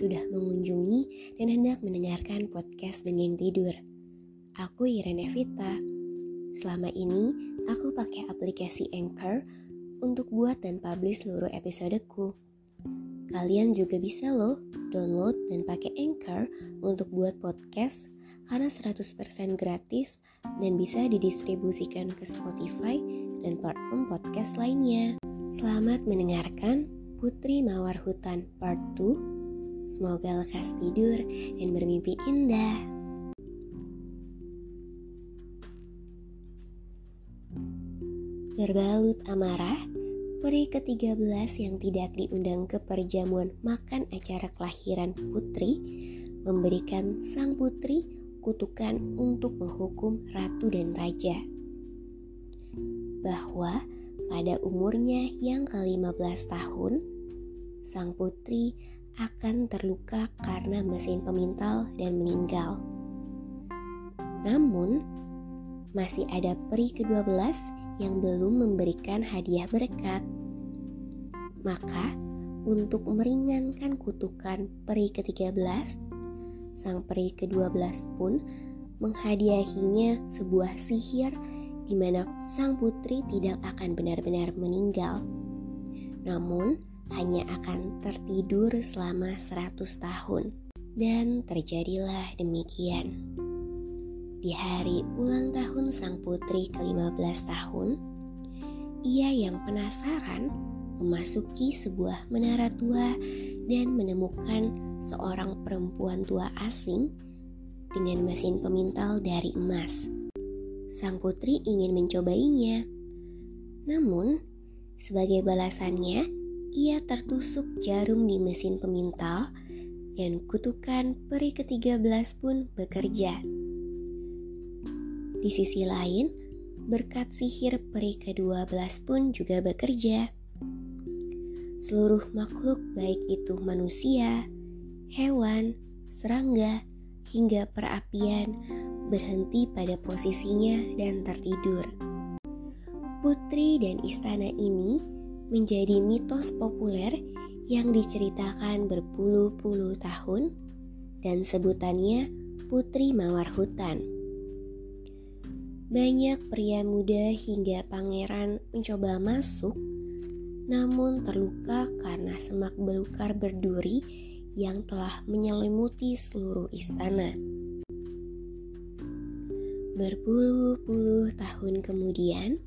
Sudah mengunjungi dan hendak mendengarkan podcast Dengeng Tidur. Aku Irene Vita. Selama ini, aku pakai aplikasi Anchor untuk buat dan publish seluruh episodeku. Kalian juga bisa loh download dan pakai Anchor untuk buat podcast karena 100% gratis dan bisa didistribusikan ke Spotify dan platform podcast lainnya. Selamat mendengarkan Putri Mawar Hutan Part 2. Semoga lekas tidur dan bermimpi indah. Berbalut amarah, peri ke-13 yang tidak diundang ke perjamuan makan acara kelahiran putri memberikan sang putri kutukan untuk menghukum ratu dan raja. Bahwa pada umurnya yang ke-15 tahun, sang putri akan terluka karena mesin pemintal dan meninggal. Namun, masih ada peri ke-12 yang belum memberikan hadiah berkat. Maka, untuk meringankan kutukan peri ke-13, sang peri ke-12 pun menghadiahinya sebuah sihir di mana sang putri tidak akan benar-benar meninggal. Namun, hanya akan tertidur selama 100 tahun. Dan terjadilah demikian. Di hari ulang tahun sang putri ke-15 tahun, ia yang penasaran memasuki sebuah menara tua dan menemukan seorang perempuan tua asing dengan mesin pemintal dari emas. Sang putri ingin mencobainya. Namun, sebagai balasannya, ia tertusuk jarum di mesin pemintal dan kutukan peri ke-13 pun bekerja. Di sisi lain, berkat sihir peri ke-12 pun juga bekerja. Seluruh makhluk baik itu manusia, hewan, serangga, hingga perapian berhenti pada posisinya dan tertidur. Putri dan istana ini menjadi mitos populer yang diceritakan berpuluh-puluh tahun dan sebutannya Putri Mawar Hutan. Banyak pria muda hingga pangeran mencoba masuk, namun terluka karena semak belukar berduri yang telah menyelimuti seluruh istana. Berpuluh-puluh tahun kemudian,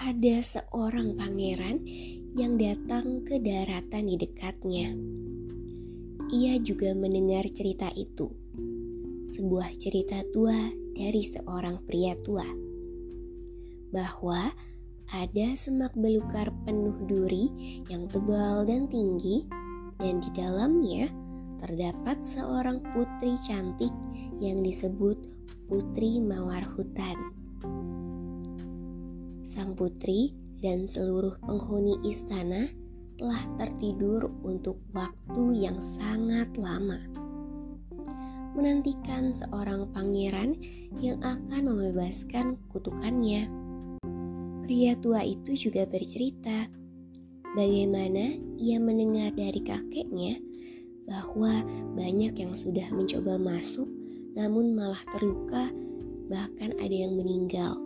ada seorang pangeran yang datang ke daratan di dekatnya. Ia juga mendengar cerita itu, sebuah cerita tua dari seorang pria tua bahwa ada semak belukar penuh duri yang tebal dan tinggi dan di dalamnya terdapat seorang putri cantik yang disebut Putri Mawar Hutan. Sang putri dan seluruh penghuni istana telah tertidur untuk waktu yang sangat lama menantikan seorang pangeran yang akan membebaskan kutukannya. Pria tua itu juga bercerita bagaimana ia mendengar dari kakeknya bahwa banyak yang sudah mencoba masuk namun malah terluka, bahkan ada yang meninggal.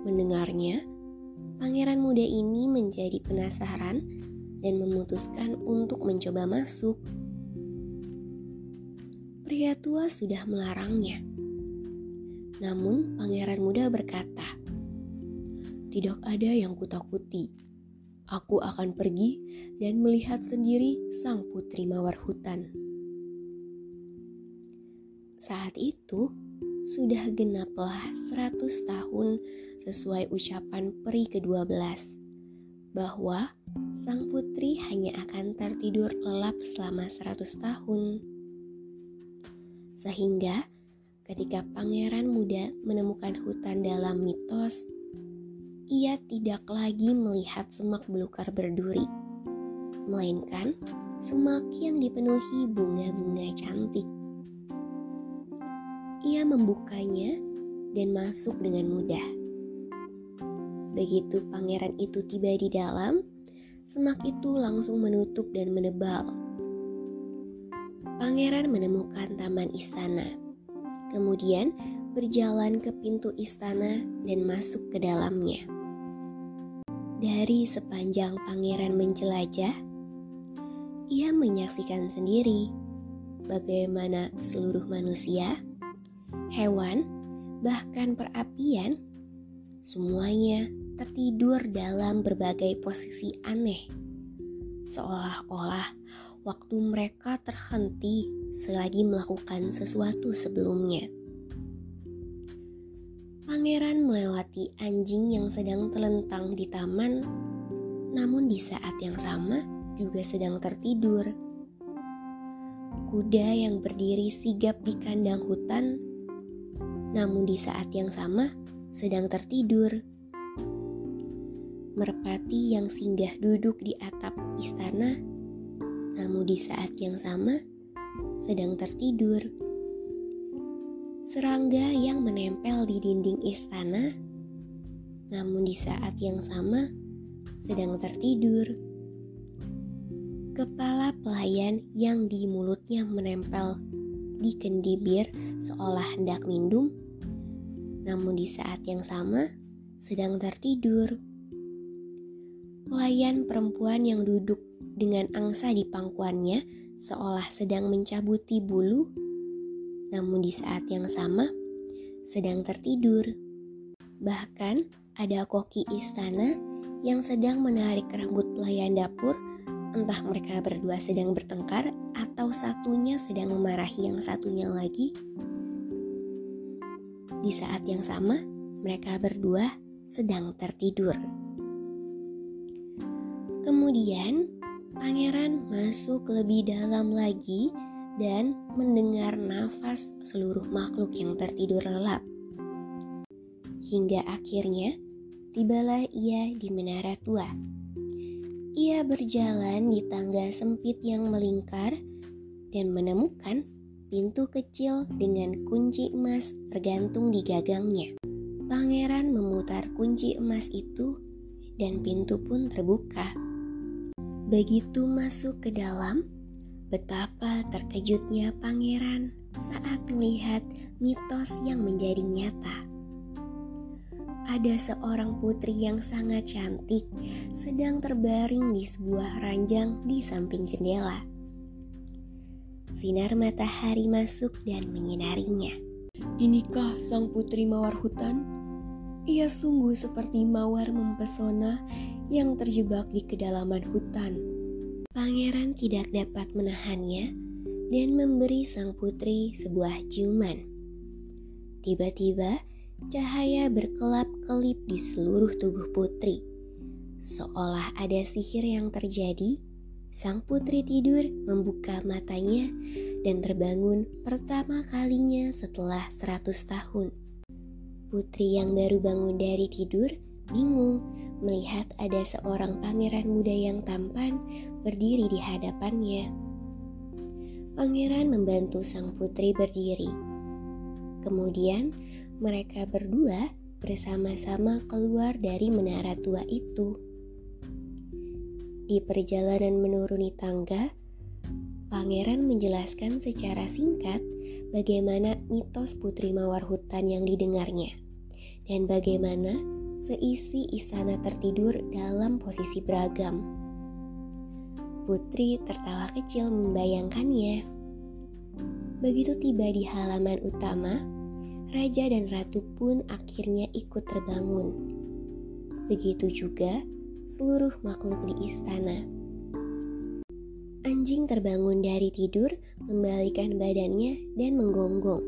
Mendengarnya, pangeran muda ini menjadi penasaran dan memutuskan untuk mencoba masuk pria tua sudah melarangnya. Namun pangeran muda berkata, "Tidak ada yang kutakuti. Aku akan pergi dan melihat sendiri sang putri mawar hutan." Saat itu, sudah genaplah 100 tahun sesuai ucapan peri ke-12 bahwa sang putri hanya akan tertidur lelap selama 100 tahun. Sehingga ketika pangeran muda menemukan hutan dalam mitos, ia tidak lagi melihat semak belukar berduri, melainkan semak yang dipenuhi bunga-bunga cantik. Membukanya dan masuk dengan mudah. Begitu pangeran itu tiba di dalam, semak itu langsung menutup dan menebal. Pangeran menemukan taman istana, kemudian berjalan ke pintu istana dan masuk ke dalamnya. Dari sepanjang pangeran menjelajah, ia menyaksikan sendiri bagaimana seluruh manusia, hewan, bahkan perapian, semuanya tertidur dalam berbagai posisi aneh, seolah-olah waktu mereka terhenti selagi melakukan sesuatu sebelumnya. Pangeran melewati anjing yang sedang terlentang di taman, namun di saat yang sama juga sedang tertidur. Kuda yang berdiri sigap di kandang hutan, namun di saat yang sama sedang tertidur merpati yang singgah duduk di atap istana, namun di saat yang sama sedang tertidur. Serangga yang menempel di dinding istana, namun di saat yang sama sedang tertidur. Kepala pelayan yang di mulutnya menempel di kendi bir seolah hendak minum, namun di saat yang sama sedang tertidur. Pelayan perempuan yang duduk dengan angsa di pangkuannya seolah sedang mencabuti bulu, namun di saat yang sama sedang tertidur. Bahkan ada koki istana yang sedang menarik rambut pelayan dapur, entah mereka berdua sedang bertengkar atau satunya sedang memarahi yang satunya lagi. Di saat yang sama, mereka berdua sedang tertidur. Kemudian, pangeran masuk lebih dalam lagi dan mendengar nafas seluruh makhluk yang tertidur lelap. Hingga akhirnya, tibalah ia di menara tua. Ia berjalan di tangga sempit yang melingkar dan menemukan pintu kecil dengan kunci emas tergantung di gagangnya. Pangeran memutar kunci emas itu dan pintu pun terbuka. Begitu masuk ke dalam, betapa terkejutnya pangeran saat melihat mitos yang menjadi nyata. Ada seorang putri yang sangat cantik sedang terbaring di sebuah ranjang di samping jendela. Sinar matahari masuk dan menyinarinya. Inikah sang putri mawar hutan? Ia sungguh seperti mawar mempesona yang terjebak di kedalaman hutan. Pangeran tidak dapat menahannya dan memberi sang putri sebuah ciuman. Tiba-tiba, cahaya berkelap-kelip di seluruh tubuh putri. Seolah ada sihir yang terjadi, sang putri tidur membuka matanya dan terbangun pertama kalinya setelah seratus tahun. Putri yang baru bangun dari tidur bingung melihat ada seorang pangeran muda yang tampan berdiri di hadapannya. Pangeran membantu sang putri berdiri. Kemudian mereka berdua bersama-sama keluar dari menara tua itu. Di perjalanan menuruni tangga, pangeran menjelaskan secara singkat bagaimana mitos putri mawar hutan yang didengarnya dan bagaimana seisi istana tertidur dalam posisi beragam. Putri tertawa kecil membayangkannya. Begitu tiba di halaman utama, raja dan ratu pun akhirnya ikut terbangun. Begitu juga seluruh makhluk di istana. Anjing terbangun dari tidur, membalikan badannya dan menggonggong.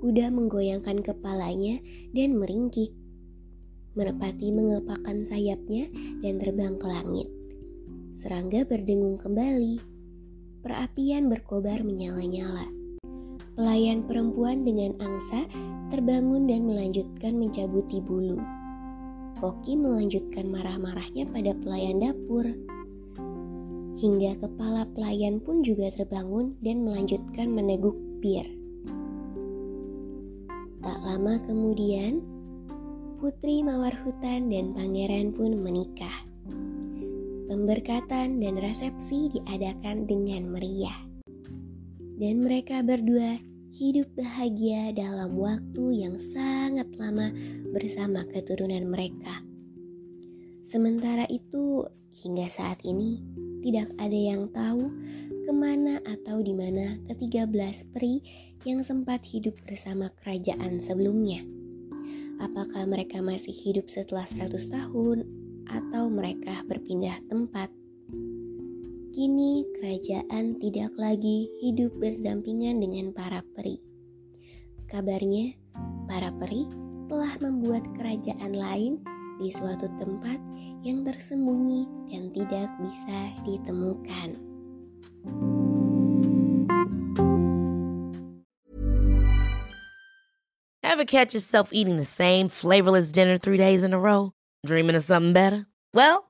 Kuda menggoyangkan kepalanya dan meringkik. Merpati mengepakkan sayapnya dan terbang ke langit. Serangga berdengung kembali. Perapian berkobar menyala-nyala. Pelayan perempuan dengan angsa terbangun dan melanjutkan mencabuti bulu. Koki melanjutkan marah-marahnya pada pelayan dapur. Hingga kepala pelayan pun juga terbangun dan melanjutkan meneguk bir. Tak lama kemudian, Putri Mawar Hutan dan Pangeran pun menikah. Pemberkatan dan resepsi diadakan dengan meriah. Dan mereka berdua hidup bahagia dalam waktu yang sangat lama bersama keturunan mereka. Sementara itu, hingga saat ini tidak ada yang tahu ke mana atau di mana ketiga belas peri yang sempat hidup bersama kerajaan sebelumnya. Apakah mereka masih hidup setelah 100 tahun atau mereka berpindah tempat? Kini kerajaan tidak lagi hidup berdampingan dengan para peri. Kabarnya, para peri telah membuat kerajaan lain di suatu tempat yang tersembunyi dan tidak bisa ditemukan. Ever catch yourself eating the same flavorless dinner three days in a row? Dreaming of something better? Well,